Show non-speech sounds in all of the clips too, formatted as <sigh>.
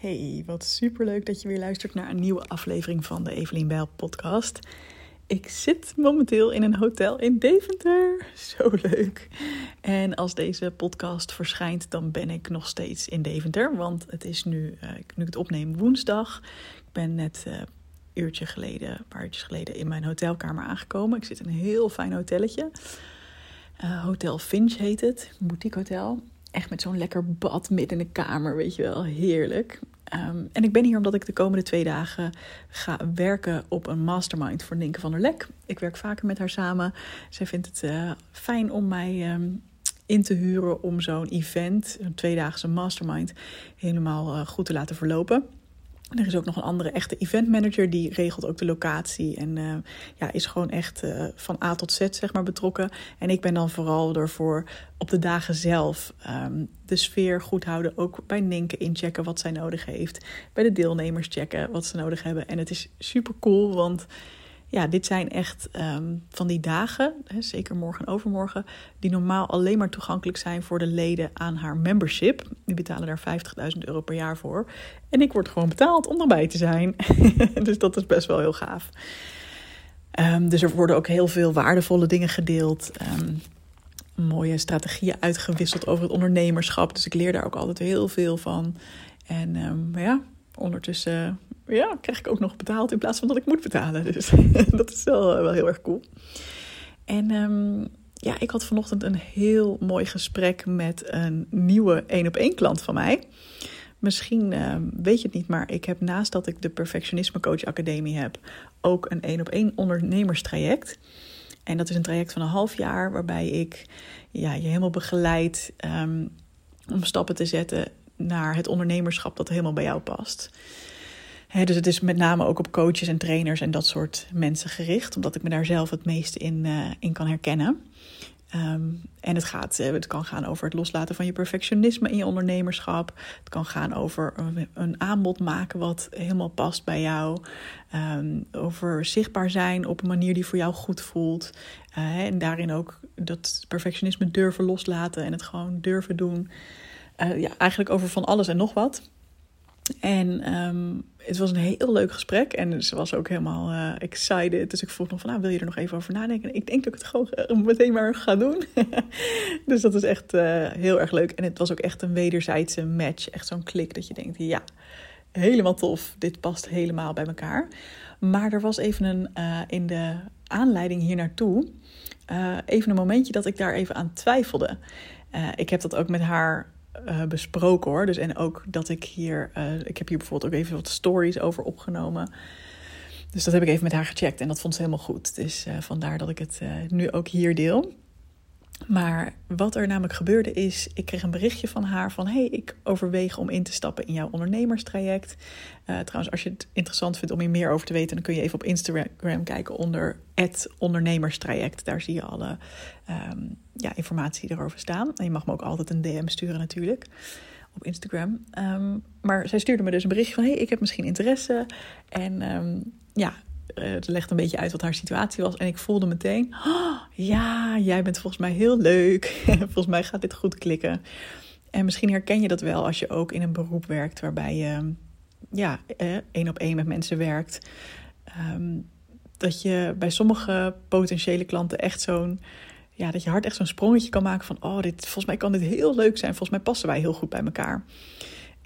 Hey, wat superleuk dat je weer luistert naar een nieuwe aflevering van de Evelien Bijl podcast. Ik zit momenteel in een hotel in Deventer. <laughs> Zo leuk. En als deze podcast verschijnt, dan ben ik nog steeds in Deventer. Want het is nu, uh, nu ik het opneem, woensdag. Ik ben net uh, uurtje geleden, een paar uurtjes geleden, in mijn hotelkamer aangekomen. Ik zit in een heel fijn hotelletje. Uh, hotel Finch heet het, boutique hotel echt met zo'n lekker bad midden in de kamer, weet je wel, heerlijk. Um, en ik ben hier omdat ik de komende twee dagen ga werken op een mastermind voor Ninke van der Lek. Ik werk vaker met haar samen. Zij vindt het uh, fijn om mij um, in te huren om zo'n event, een tweedaagse mastermind, helemaal uh, goed te laten verlopen. Er is ook nog een andere echte event manager die regelt ook de locatie en uh, ja, is gewoon echt uh, van A tot Z zeg maar betrokken. En ik ben dan vooral ervoor op de dagen zelf um, de sfeer goed houden. Ook bij Ninke inchecken wat zij nodig heeft. Bij de deelnemers checken wat ze nodig hebben. En het is super cool, want ja, dit zijn echt um, van die dagen, hè, zeker morgen en overmorgen, die normaal alleen maar toegankelijk zijn voor de leden aan haar membership. Die betalen daar 50.000 euro per jaar voor. En ik word gewoon betaald om erbij te zijn. <laughs> dus dat is best wel heel gaaf. Um, dus er worden ook heel veel waardevolle dingen gedeeld. Um, mooie strategieën uitgewisseld over het ondernemerschap. Dus ik leer daar ook altijd heel veel van. En ja, ondertussen ja, krijg ik ook nog betaald in plaats van dat ik moet betalen. <laughs> Dus <laughs> dat is wel, wel heel erg cool. En um, ja, ik had vanochtend een heel mooi gesprek met een nieuwe één op één klant van mij. Misschien uh, weet je het niet, maar ik heb naast dat ik de Perfectionisme Coach Academie heb, ook een één op één ondernemerstraject. En dat is een traject van een half jaar waarbij ik ja, je helemaal begeleid um, om stappen te zetten naar het ondernemerschap dat helemaal bij jou past. Dus het is met name ook op coaches en trainers en dat soort mensen gericht, omdat ik me daar zelf het meest in, uh, in kan herkennen. Um, en het, gaat, het kan gaan over het loslaten van je perfectionisme in je ondernemerschap. Het kan gaan over een, aanbod maken wat helemaal past bij jou. Um, over zichtbaar zijn op een manier die voor jou goed voelt. Uh, en daarin ook dat perfectionisme durven loslaten en het gewoon durven doen. Ja, eigenlijk over van alles en nog wat. En um, het was een heel leuk gesprek. En ze was ook helemaal uh, excited. Dus ik vroeg nog van, nou, wil je er nog even over nadenken? Ik denk dat ik het gewoon <laughs> meteen maar ga doen. <laughs> dus dat is echt uh, heel erg leuk. En het was ook echt een wederzijdse match. Echt zo'n klik dat je denkt, ja, helemaal tof. Dit past helemaal bij elkaar. Maar er was even een, uh, in de aanleiding hier naartoe... even een momentje dat ik daar even aan twijfelde. ik heb dat ook met haar uh, besproken hoor. Dus en ook dat ik hier, uh, ik heb hier bijvoorbeeld ook even wat stories over opgenomen. Dus dat heb ik even met haar gecheckt en dat vond ze helemaal goed. Dus uh, vandaar dat ik het nu ook hier deel. Maar wat er namelijk gebeurde is, ik kreeg een berichtje van haar van... hey, ik overweeg om in te stappen in jouw ondernemerstraject. Uh, trouwens, als je het interessant vindt om hier meer over te weten... dan kun je even op Instagram kijken onder het ondernemerstraject. Daar zie je alle um, ja, informatie erover staan. En je mag me ook altijd een DM sturen natuurlijk op Instagram. Um, maar zij stuurde me dus een berichtje van... hey, ik heb misschien interesse. En um, ja, het legt een beetje uit wat haar situatie was. En ik voelde meteen, oh, ja, jij bent volgens mij heel leuk. <laughs> volgens mij gaat dit goed klikken. En misschien herken je dat wel als je ook in een beroep werkt waarbij je ja, één op één met mensen werkt. Um, dat je bij sommige potentiële klanten echt zo'n, ja, dat je hart echt zo'n sprongetje kan maken van, oh, dit, volgens mij kan dit heel leuk zijn. Volgens mij passen wij heel goed bij elkaar.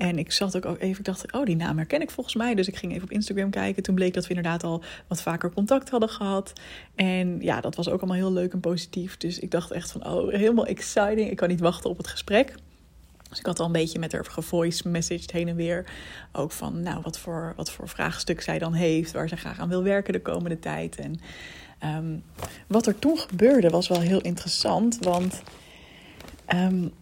En ik zat ook even, ik dacht, oh, die naam herken ik volgens mij. Dus ik ging even op Instagram kijken. Toen bleek dat we inderdaad al wat vaker contact hadden gehad. En ja, dat was ook allemaal heel leuk en positief. Dus ik dacht echt van, oh, helemaal exciting. Ik kan niet wachten op het gesprek. Dus ik had al een beetje met haar gevoice messaged heen en weer. Ook van, nou, wat voor, wat voor vraagstuk zij dan heeft. Waar ze graag aan wil werken de komende tijd. En um, wat er toen gebeurde was wel heel interessant. Want um,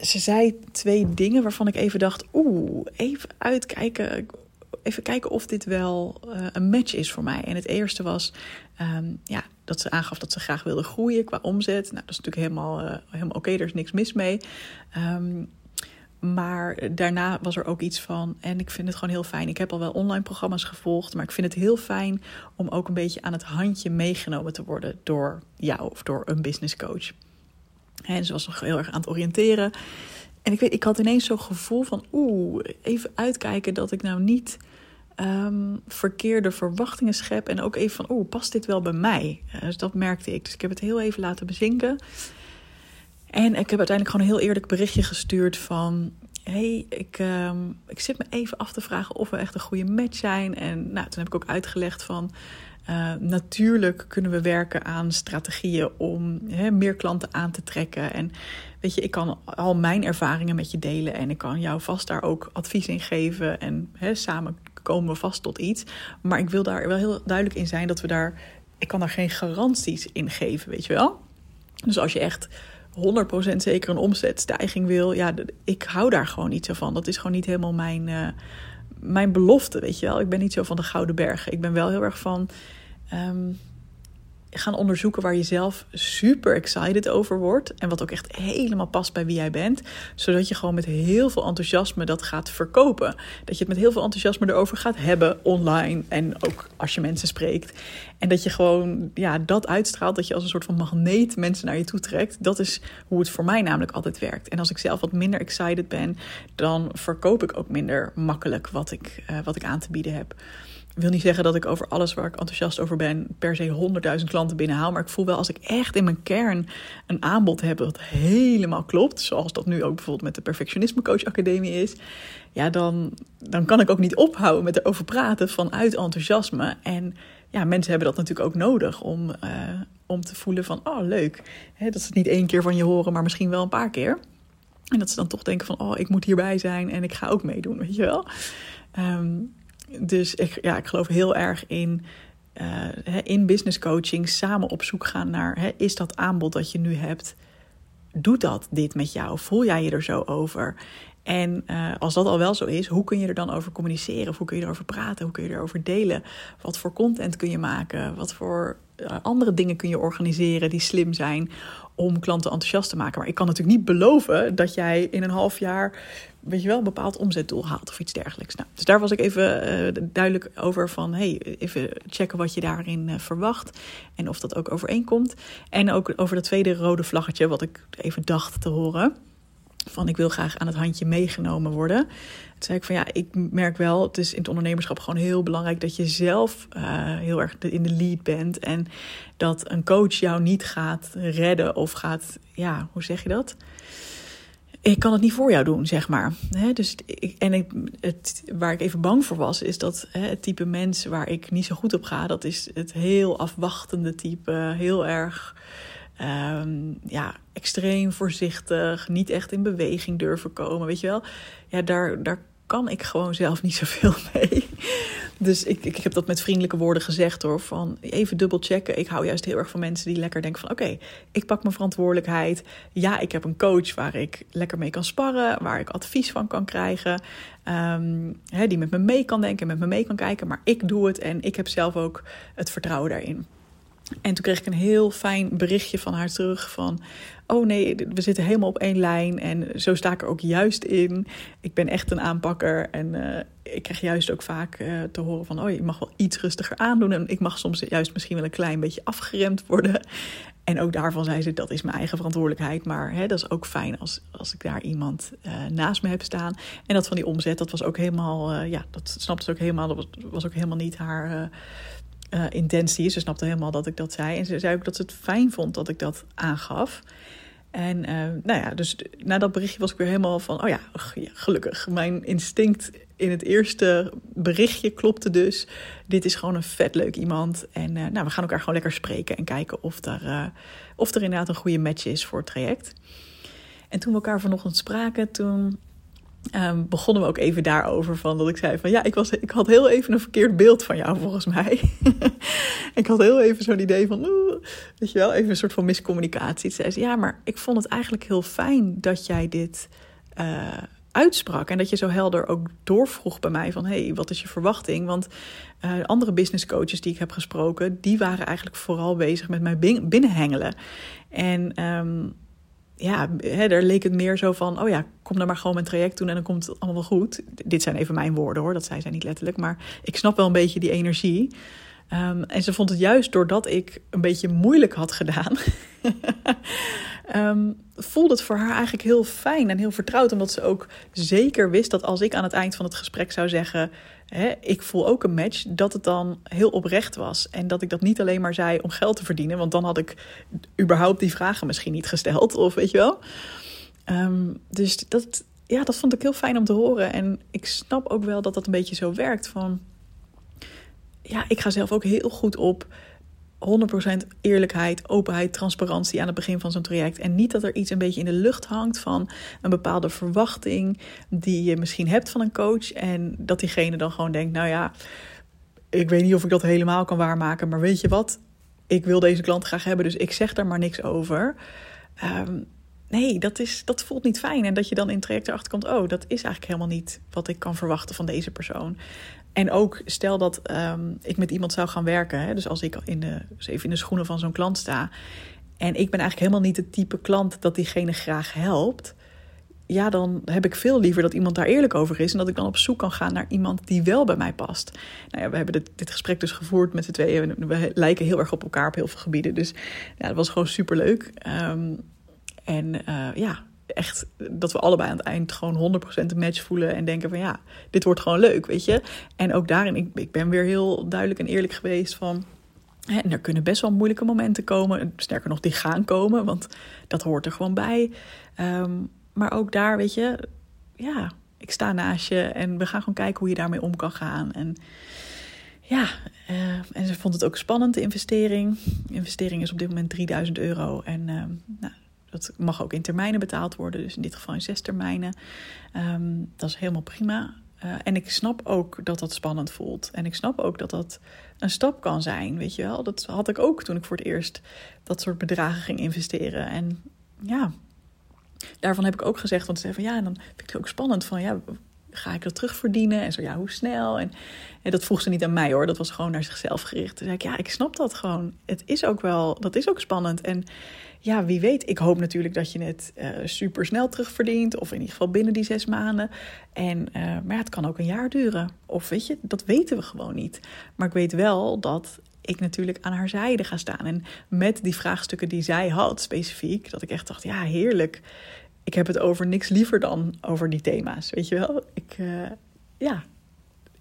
ze zei twee dingen waarvan ik even dacht: oeh, even uitkijken. Even kijken of dit wel uh, een match is voor mij. En het eerste was um, ja, dat ze aangaf dat ze graag wilde groeien qua omzet. Nou, dat is natuurlijk helemaal, uh, helemaal oké, er is niks mis mee. Um, maar daarna was er ook iets van, en ik vind het gewoon heel fijn. Ik heb al wel online programma's gevolgd, maar ik vind het heel fijn om ook een beetje aan het handje meegenomen te worden door jou of door een business coach. En ze was nog heel erg aan het oriënteren. En ik weet, ik had ineens zo'n gevoel van, oeh, even uitkijken dat ik nou niet um, verkeerde verwachtingen schep. En ook even van, oeh, past dit wel bij mij? dus dat merkte ik. Dus ik heb het heel even laten bezinken. En ik heb uiteindelijk gewoon een heel eerlijk berichtje gestuurd van... hey, ik, um, ik zit me even af te vragen of we echt een goede match zijn. En nou, toen heb ik ook uitgelegd van... Uh, natuurlijk kunnen we werken aan strategieën om meer klanten aan te trekken. En weet je, ik kan al mijn ervaringen met je delen en ik kan jou vast daar ook advies in geven. En samen komen we vast tot iets. Maar ik wil daar wel heel duidelijk in zijn dat we daar. Ik kan daar geen garanties in geven, weet je wel. Dus als je echt 100% zeker een omzetstijging wil, ja, ik hou daar gewoon niet zo van. Dat is gewoon niet helemaal mijn, uh, mijn belofte, weet je wel. Ik ben niet zo van de Gouden Bergen. Ik ben wel heel erg van. Um, gaan onderzoeken waar je zelf super excited over wordt. En wat ook echt helemaal past bij wie jij bent. Zodat je gewoon met heel veel enthousiasme dat gaat verkopen. Dat je het met heel veel enthousiasme erover gaat hebben online. En ook als je mensen spreekt. En dat je gewoon ja, dat uitstraalt. Dat je als een soort van magneet mensen naar je toe trekt. Dat is hoe het voor mij namelijk altijd werkt. En als ik zelf wat minder excited ben, dan verkoop ik ook minder makkelijk wat ik, uh, wat ik aan te bieden heb. Wil niet zeggen dat ik over alles waar ik enthousiast over ben per se 100.000 klanten binnenhaal. Maar ik voel wel als ik echt in mijn kern een aanbod heb dat helemaal klopt. Zoals dat nu ook bijvoorbeeld met de Perfectionisme Coach Academie is. Ja, dan, dan kan ik ook niet ophouden met erover praten vanuit enthousiasme. En ja, mensen hebben dat natuurlijk ook nodig om, uh, om te voelen van, oh leuk. dat ze het niet één keer van je horen, maar misschien wel een paar keer. En dat ze dan toch denken van, oh ik moet hierbij zijn en ik ga ook meedoen, weet je wel. Um, dus ik, ja, ik geloof heel erg in, uh, in business coaching samen op zoek gaan naar: hè, is dat aanbod dat je nu hebt, doet dat dit met jou? Voel jij je er zo over? En uh, als dat al wel zo is, hoe kun je er dan over communiceren? Of hoe kun je erover praten? Hoe kun je erover delen? Wat voor content kun je maken? Wat voor uh, andere dingen kun je organiseren die slim zijn om klanten enthousiast te maken? Maar ik kan natuurlijk niet beloven dat jij in een half jaar weet je wel, een bepaald omzetdoel haalt of iets dergelijks. Nou, dus daar was ik even uh, duidelijk over van, hey, even checken wat je daarin verwacht en of dat ook overeenkomt. En ook over dat tweede rode vlaggetje, wat ik even dacht te horen. Van ik wil graag aan het handje meegenomen worden. Toen zei ik van ja, ik merk wel, het is in het ondernemerschap gewoon heel belangrijk dat je zelf uh, heel erg in de lead bent. En dat een coach jou niet gaat redden of gaat, ja, hoe zeg je dat? ik kan het niet voor jou doen, zeg maar. dus ik, en ik, het, waar ik even bang voor was, is dat het type mens waar ik niet zo goed op ga, dat is het heel afwachtende type, heel erg um, ja, extreem voorzichtig, niet echt in beweging durven komen, weet je wel. Ja, daar, daar kan ik gewoon zelf niet zoveel <laughs> mee. Dus ik, ik heb dat met vriendelijke woorden gezegd hoor. Van even dubbel checken. Ik hou juist heel erg van mensen die lekker denken van oké, ik pak mijn verantwoordelijkheid. Ja, ik heb een coach waar ik lekker mee kan sparren, waar ik advies van kan krijgen. Um, die met me mee kan denken, met me mee kan kijken. Maar ik doe het en ik heb zelf ook het vertrouwen daarin. En toen kreeg ik een heel fijn berichtje van haar terug van... oh nee, we zitten helemaal op één lijn en zo sta ik er ook juist in. Ik ben echt een aanpakker en uh, ik krijg juist ook vaak uh, te horen van... oh, je mag wel iets rustiger aandoen en ik mag soms juist misschien wel een klein beetje afgeremd worden. En ook daarvan zei ze, dat is mijn eigen verantwoordelijkheid. Maar hè, dat is ook fijn als, als ik daar iemand uh, naast me heb staan. En dat van die omzet, dat was ook helemaal... ja, dat snapte ze ook helemaal. Dat was, was ook helemaal niet haar uh, intentie. Ze snapte helemaal dat ik dat zei. En ze zei ook dat ze het fijn vond dat ik dat aangaf. En uh, nou ja, dus na dat berichtje was ik weer helemaal van: oh ja, gelukkig. Mijn instinct in het eerste berichtje klopte dus. Dit is gewoon een vet leuk iemand. En uh, nou, we gaan elkaar gewoon lekker spreken en kijken of er, of er inderdaad een goede match is voor het traject. En toen we elkaar vanochtend spraken, toen Um, begonnen we ook even daarover. Van dat ik zei van ja, ik, was, ik had heel even een verkeerd beeld van jou volgens mij. <laughs> ik had heel even zo'n idee van, weet je wel, even een soort van miscommunicatie. Zei ze ja, maar ik vond het eigenlijk heel fijn dat jij dit uh, uitsprak. En dat je zo helder ook doorvroeg bij mij van hey, wat is je verwachting? Want uh, andere business coaches die ik heb gesproken, die waren eigenlijk vooral bezig met mij binnenhengelen. En um, ja, hè, daar leek het meer zo van: oh ja, kom dan maar gewoon mijn traject doen en dan komt het allemaal wel goed. Dit zijn even mijn woorden hoor, dat zei zij niet letterlijk. Maar ik snap wel een beetje die energie. Ehm, en ze vond het juist doordat ik een beetje moeilijk had gedaan, um, <laughs> voelde het voor haar eigenlijk heel fijn en heel vertrouwd. Omdat ze ook zeker wist dat als ik aan het eind van het gesprek zou zeggen: hè, Ik voel ook een match, dat het dan heel oprecht was. En dat ik dat niet alleen maar zei om geld te verdienen, want dan had ik überhaupt die vragen misschien niet gesteld, <laughs> of weet je wel. Ehm, dus dat, ja, dat vond ik heel fijn om te horen. En ik snap ook wel dat dat een beetje zo werkt. Van ja, ik ga zelf ook heel goed op 100% eerlijkheid, openheid, transparantie aan het begin van zo'n traject. En niet dat er iets een beetje in de lucht hangt van een bepaalde verwachting die je misschien hebt van een coach. En dat diegene dan gewoon denkt: Nou ja, ik weet niet of ik dat helemaal kan waarmaken, maar weet je wat? Ik wil deze klant graag hebben, dus ik zeg daar maar niks over. Ehm, nee, dat, is, dat voelt niet fijn. En dat je dan in het traject erachter komt: Oh, dat is eigenlijk helemaal niet wat ik kan verwachten van deze persoon. En ook stel dat um, ik met iemand zou gaan werken. Hè, dus als ik in de, dus even in de schoenen van zo'n klant sta. En ik ben eigenlijk helemaal niet het type klant dat diegene graag helpt. Ja, dan heb ik veel liever dat iemand daar eerlijk over is. En dat ik dan op zoek kan gaan naar iemand die wel bij mij past. Nou ja, we hebben dit, dit gesprek dus gevoerd met z'n tweeën. We lijken heel erg op elkaar op heel veel gebieden. Dus ja, dat was gewoon super leuk. Um, en uh, ja, echt dat we allebei aan het eind gewoon 100% een match voelen en denken van ja, dit wordt gewoon leuk, weet je. En ook daarin, ik, ik ben weer heel duidelijk en eerlijk geweest van, en er kunnen best wel moeilijke momenten komen, sterker nog, die gaan komen, want dat hoort er gewoon bij. Um, maar ook daar, weet je, ja, ik sta naast je en we gaan gewoon kijken hoe je daarmee om kan gaan. En ja, uh, en ze vond het ook spannend, de investering. De investering is op dit moment 3000 euro. En uh, nou, dat mag ook in termijnen betaald worden, dus in dit geval in zes termijnen. Um, dat is helemaal prima. Uh, en ik snap ook dat dat spannend voelt. En ik snap ook dat dat een stap kan zijn, weet je wel. Dat had ik ook toen ik voor het eerst dat soort bedragen ging investeren. En ja, daarvan heb ik ook gezegd, want ze van ja, dan vind ik het ook spannend van ja, ga ik dat terugverdienen? En zo, ja, hoe snel? En, en, dat vroeg ze niet aan mij hoor, dat was gewoon naar zichzelf gericht. Toen zei ik, ja, ik snap dat gewoon. Het is ook wel, dat is ook spannend. En ja, wie weet, ik hoop natuurlijk dat je het uh, super snel terugverdient. Of in ieder geval binnen die zes maanden. En, uh, maar het kan ook een jaar duren. Of weet je, dat weten we gewoon niet. Maar ik weet wel dat ik natuurlijk aan haar zijde ga staan. En met die vraagstukken die zij had, specifiek, dat ik echt dacht, ja, heerlijk ik heb het over niks liever dan over die thema's. Weet je wel? Ik, uh, ja,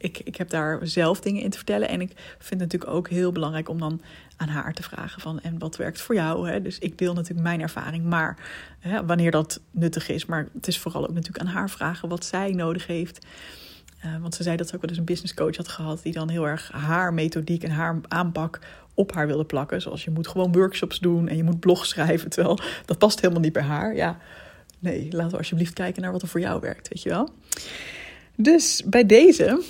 ik, ik heb daar zelf dingen in te vertellen. En ik vind het natuurlijk ook heel belangrijk om dan aan haar te vragen van... en wat werkt voor jou? Hè? Dus ik deel natuurlijk mijn ervaring, maar hè, wanneer dat nuttig is. Maar het is vooral ook natuurlijk aan haar vragen wat zij nodig heeft... Uh, want ze zei dat ze ook wel eens een business coach had gehad... die dan heel erg haar methodiek en haar aanpak op haar wilde plakken. Zoals je moet gewoon workshops doen en je moet blog schrijven. Terwijl dat past helemaal niet bij haar. Ja, Nee, laten we alsjeblieft kijken naar wat er voor jou werkt, weet je wel. Dus bij deze,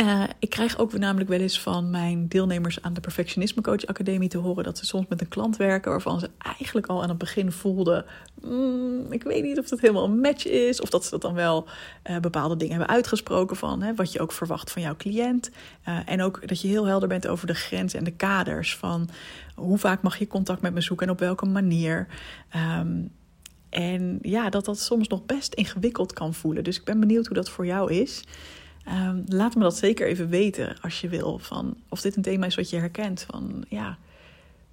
uh, ik krijg ook namelijk wel eens van mijn deelnemers aan de Perfectionisme Coach Academie te horen dat ze soms met een klant werken waarvan ze eigenlijk al aan het begin voelden: mm, ik weet niet of dat helemaal een match is, of dat ze dat dan wel uh, bepaalde dingen hebben uitgesproken van hè, wat je ook verwacht van jouw cliënt. Uh, en ook dat je heel helder bent over de grenzen en de kaders van hoe vaak mag je contact met me zoeken en op welke manier. Um, en ja, dat dat soms nog best ingewikkeld kan voelen. Dus ik ben benieuwd hoe dat voor jou is. Um, laat me dat zeker even weten als je wil. Van of dit een thema is wat je herkent. Van ja,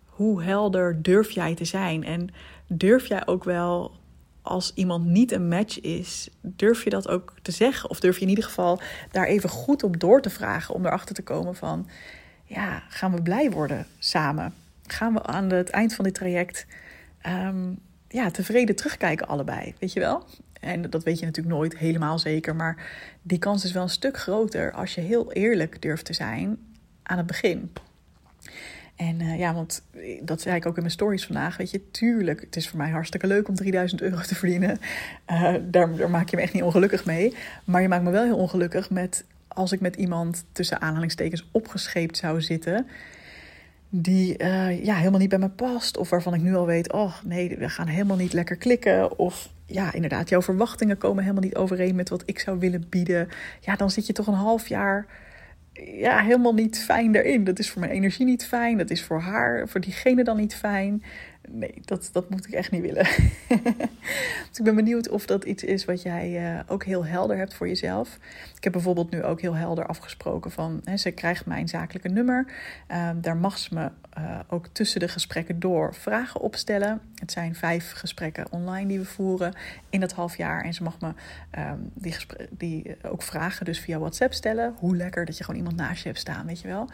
hoe helder durf jij te zijn? En durf jij ook wel als iemand niet een match is, durf je dat ook te zeggen? Of durf je in ieder geval daar even goed op door te vragen om erachter te komen van, ja, gaan we blij worden samen? Gaan we aan het eind van dit traject um, ja, tevreden terugkijken allebei, weet je wel? En dat weet je natuurlijk nooit helemaal zeker, maar die kans is wel een stuk groter als je heel eerlijk durft te zijn aan het begin. En uh, ja, want dat zei ik ook in mijn stories vandaag. Weet je, tuurlijk, het is voor mij hartstikke leuk om 3000 euro te verdienen. Uh, daar, maak je me echt niet ongelukkig mee. Maar je maakt me wel heel ongelukkig met als ik met iemand tussen aanhalingstekens opgescheept zou zitten die uh, ja, helemaal niet bij me past. Of waarvan ik nu al weet, oh nee, we gaan helemaal niet lekker klikken. Of ja, inderdaad, jouw verwachtingen komen helemaal niet overeen met wat ik zou willen bieden. Ja, dan zit je toch een half jaar ja, helemaal niet fijn daarin. Dat is voor mijn energie niet fijn. Dat is voor haar, voor diegene dan niet fijn. Nee, dat, dat moet ik echt niet willen. <laughs> dus ik ben benieuwd of dat iets is wat jij uh, ook heel helder hebt voor jezelf. Ik heb bijvoorbeeld nu ook heel helder afgesproken van... Hè, ze krijgt mijn zakelijke nummer. Uh, daar mag ze me uh, ook tussen de gesprekken door vragen opstellen. Het zijn vijf gesprekken online die we voeren in dat half jaar. En ze mag me um, die, die ook vragen dus via WhatsApp stellen. Hoe lekker dat je gewoon iemand naast je hebt staan, weet je wel.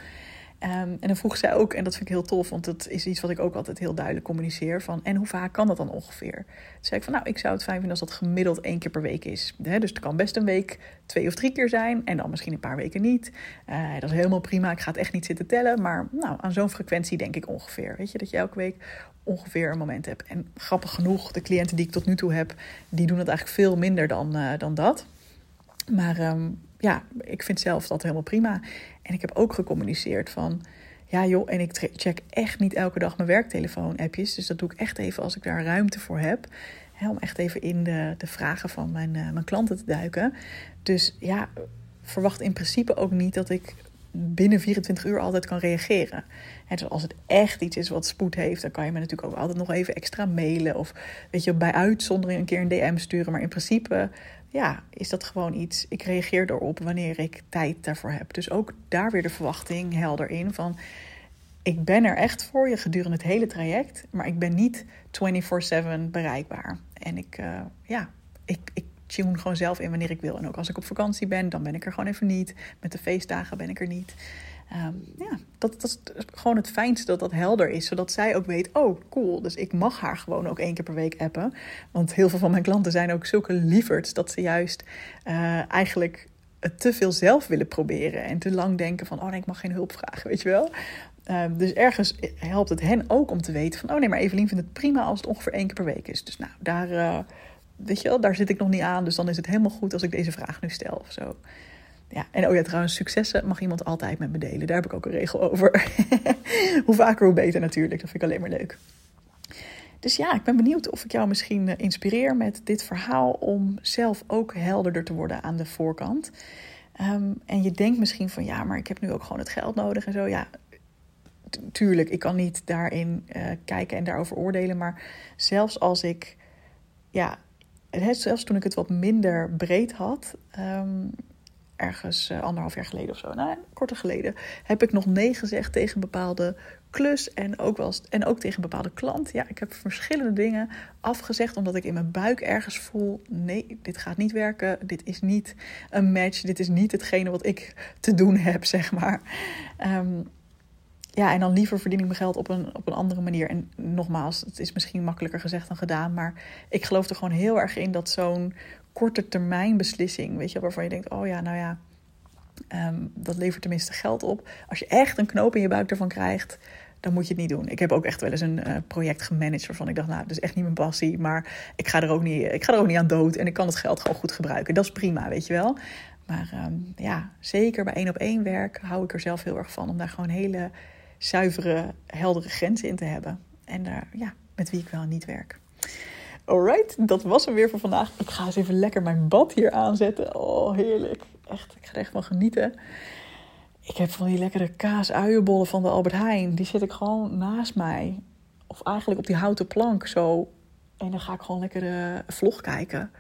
Um, en dan vroeg zij ook, en dat vind ik heel tof, want dat is iets wat ik ook altijd heel duidelijk communiceer: van en hoe vaak kan dat dan ongeveer? Toen zei ik van nou, ik zou het fijn vinden als dat gemiddeld één keer per week is. Dus het kan best een week twee of drie keer zijn en dan misschien een paar weken niet. Uh, dat is helemaal prima, ik ga het echt niet zitten tellen, maar nou, aan zo'n frequentie denk ik ongeveer. Weet je, dat je elke week ongeveer een moment hebt. En grappig genoeg, de cliënten die ik tot nu toe heb, die doen het eigenlijk veel minder dan, uh, dan dat. Maar um, ja, ik vind zelf dat helemaal prima. En ik heb ook gecommuniceerd van, ja joh, en ik check echt niet elke dag mijn werktelefoon-appjes. Dus dat doe ik echt even als ik daar ruimte voor heb. Hè, om echt even in de, de vragen van mijn, uh, mijn klanten te duiken. Dus ja, verwacht in principe ook niet dat ik binnen 24 uur altijd kan reageren. En dus als het echt iets is wat spoed heeft, dan kan je me natuurlijk ook altijd nog even extra mailen. Of weet je, bij uitzondering een keer een DM sturen. Maar in principe ja, is dat gewoon iets. Ik reageer erop wanneer ik tijd daarvoor heb. Dus ook daar weer de verwachting helder in van. Ik ben er echt voor je gedurende het hele traject, maar ik ben niet 24/7 bereikbaar. En ik, uh, ja, ik, ik tune gewoon zelf in wanneer ik wil. En ook als ik op vakantie ben, dan ben ik er gewoon even niet. Met de feestdagen ben ik er niet. Um, ja, dat, dat is gewoon het fijnste dat dat helder is. Zodat zij ook weet, oh cool, dus ik mag haar gewoon ook één keer per week appen. Want heel veel van mijn klanten zijn ook zulke lieverds dat ze juist uh, eigenlijk het te veel zelf willen proberen. En te lang denken van, oh nee, ik mag geen hulp vragen, weet je wel. Um, dus ergens helpt het hen ook om te weten van, oh nee, maar Evelien vindt het prima als het ongeveer één keer per week is. Dus nou, daar, uh, weet je wel, daar zit ik nog niet aan. Dus dan is het helemaal goed als ik deze vraag nu stel of zo. Ja, en oh ja, trouwens, successen mag iemand altijd met me delen. Daar heb ik ook een regel over. <laughs> hoe vaker, hoe beter natuurlijk. Dat vind ik alleen maar leuk. Dus ja, ik ben benieuwd of ik jou misschien eh, inspireer met dit verhaal om zelf ook helderder te worden aan de voorkant. Um, en je denkt misschien van ja, maar ik heb nu ook gewoon het geld nodig en zo. Ja, tuurlijk, ik kan niet daarin uh, kijken en daarover oordelen. Maar zelfs als ik, ja, zelfs toen ik het wat minder breed had, um, ergens uh, anderhalf jaar geleden of zo, nou, korter geleden, heb ik nog nee gezegd tegen een bepaalde klus en ook, wel, en ook tegen een bepaalde klant. Ja, ik heb verschillende dingen afgezegd omdat ik in mijn buik ergens voel: nee, dit gaat niet werken. Dit is niet een match. Dit is niet hetgene wat ik te doen heb, <laughs> zeg maar. Um, ja, en dan liever verdien ik mijn geld op een, op een andere manier. En nogmaals, het is misschien makkelijker gezegd dan gedaan. Maar ik geloof er gewoon heel erg in dat zo'n korte termijn beslissing, weet je, waarvan je denkt, oh ja, nou ja, um, dat levert tenminste geld op. Als je echt een knoop in je buik ervan krijgt, dan moet je het niet doen. Ik heb ook echt wel eens een uh, project gemanaged waarvan ik dacht, nou, dat is echt niet mijn passie, maar ik ga er ook niet, ik ga er ook niet aan dood en ik kan het geld gewoon goed gebruiken. Dat is prima, weet je wel. Maar um, ja, zeker bij één op één werk hou ik er zelf heel erg van om daar gewoon hele zuivere, heldere grenzen in te hebben. En daar, ja, met wie ik wel niet werk. Alright, dat was hem weer voor vandaag. Ik ga eens even lekker mijn bad hier aanzetten. Oh, heerlijk. Echt, ik ga echt van genieten. Ik heb van die lekkere kaas-uienbollen van de Albert Heijn. Die zet ik gewoon naast mij. Of eigenlijk op die houten plank zo. En dan ga ik gewoon lekker uh, vlog kijken.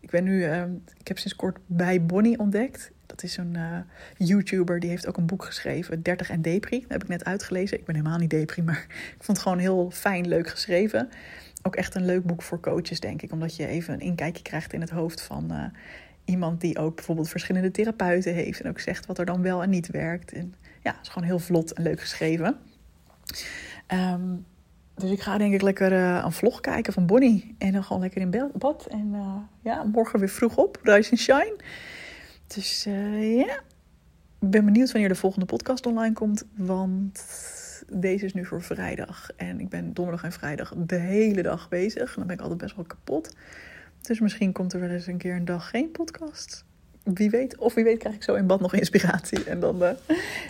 Ik ben nu, uh, ik heb sinds kort bij Bonnie ontdekt. Dat is een uh, YouTuber, die heeft ook een boek geschreven, 30 en Depri. Dat heb ik net uitgelezen. Ik ben helemaal niet Depri, maar <laughs> ik vond het gewoon heel fijn, leuk geschreven ook echt een leuk boek voor coaches, denk ik. Omdat je even een inkijkje krijgt in het hoofd van uh, iemand die ook bijvoorbeeld verschillende therapeuten heeft. En ook zegt wat er dan wel en niet werkt. En ja, het is gewoon heel vlot en leuk geschreven. Um, dus ik ga denk ik lekker uh, een vlog kijken van Bonnie. En dan gewoon lekker in bad. En uh, ja, morgen weer vroeg op. Rise and Shine. Dus ja, ik ben benieuwd wanneer de volgende podcast online komt. Want deze is nu voor vrijdag. En ik ben donderdag en vrijdag de hele dag bezig. Dan ben ik altijd best wel kapot. Dus misschien komt er wel eens een keer een dag geen podcast. Wie weet, of wie weet krijg ik zo in bad nog inspiratie. En dan uh,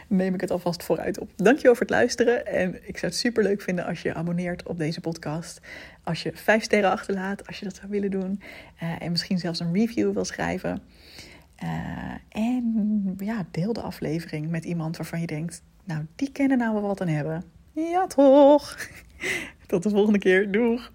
neem ik het alvast vooruit op. Dankjewel voor het luisteren. En ik zou het super leuk vinden als je abonneert op deze podcast. Als je vijf sterren achterlaat, als je dat zou willen doen. Uh, en misschien zelfs een review wil schrijven. Uh, en ja, deel de aflevering met iemand waarvan je denkt: nou, die kennen nou wel wat aan hebben. Ja, toch? <laughs> Tot de volgende keer. Doeg!